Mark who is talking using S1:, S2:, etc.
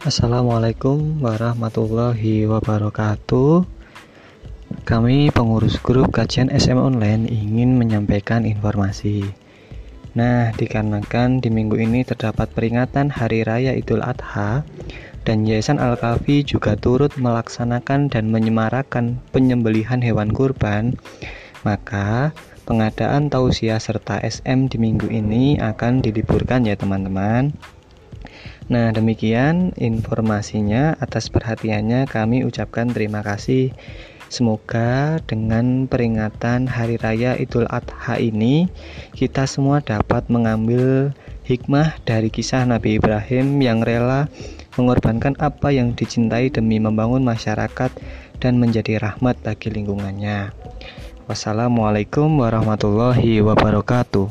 S1: Assalamualaikum warahmatullahi wabarakatuh. Kami pengurus grup kajian SM online ingin menyampaikan informasi. Nah, dikarenakan di minggu ini terdapat peringatan Hari Raya Idul Adha dan Yayasan Al-Kafi juga turut melaksanakan dan menyemarakan penyembelihan hewan kurban, maka pengadaan tausiah serta SM di minggu ini akan diliburkan ya teman-teman. Nah, demikian informasinya. Atas perhatiannya, kami ucapkan terima kasih. Semoga dengan peringatan Hari Raya Idul Adha ini, kita semua dapat mengambil hikmah dari kisah Nabi Ibrahim yang rela mengorbankan apa yang dicintai demi membangun masyarakat dan menjadi rahmat bagi lingkungannya. Wassalamualaikum warahmatullahi wabarakatuh.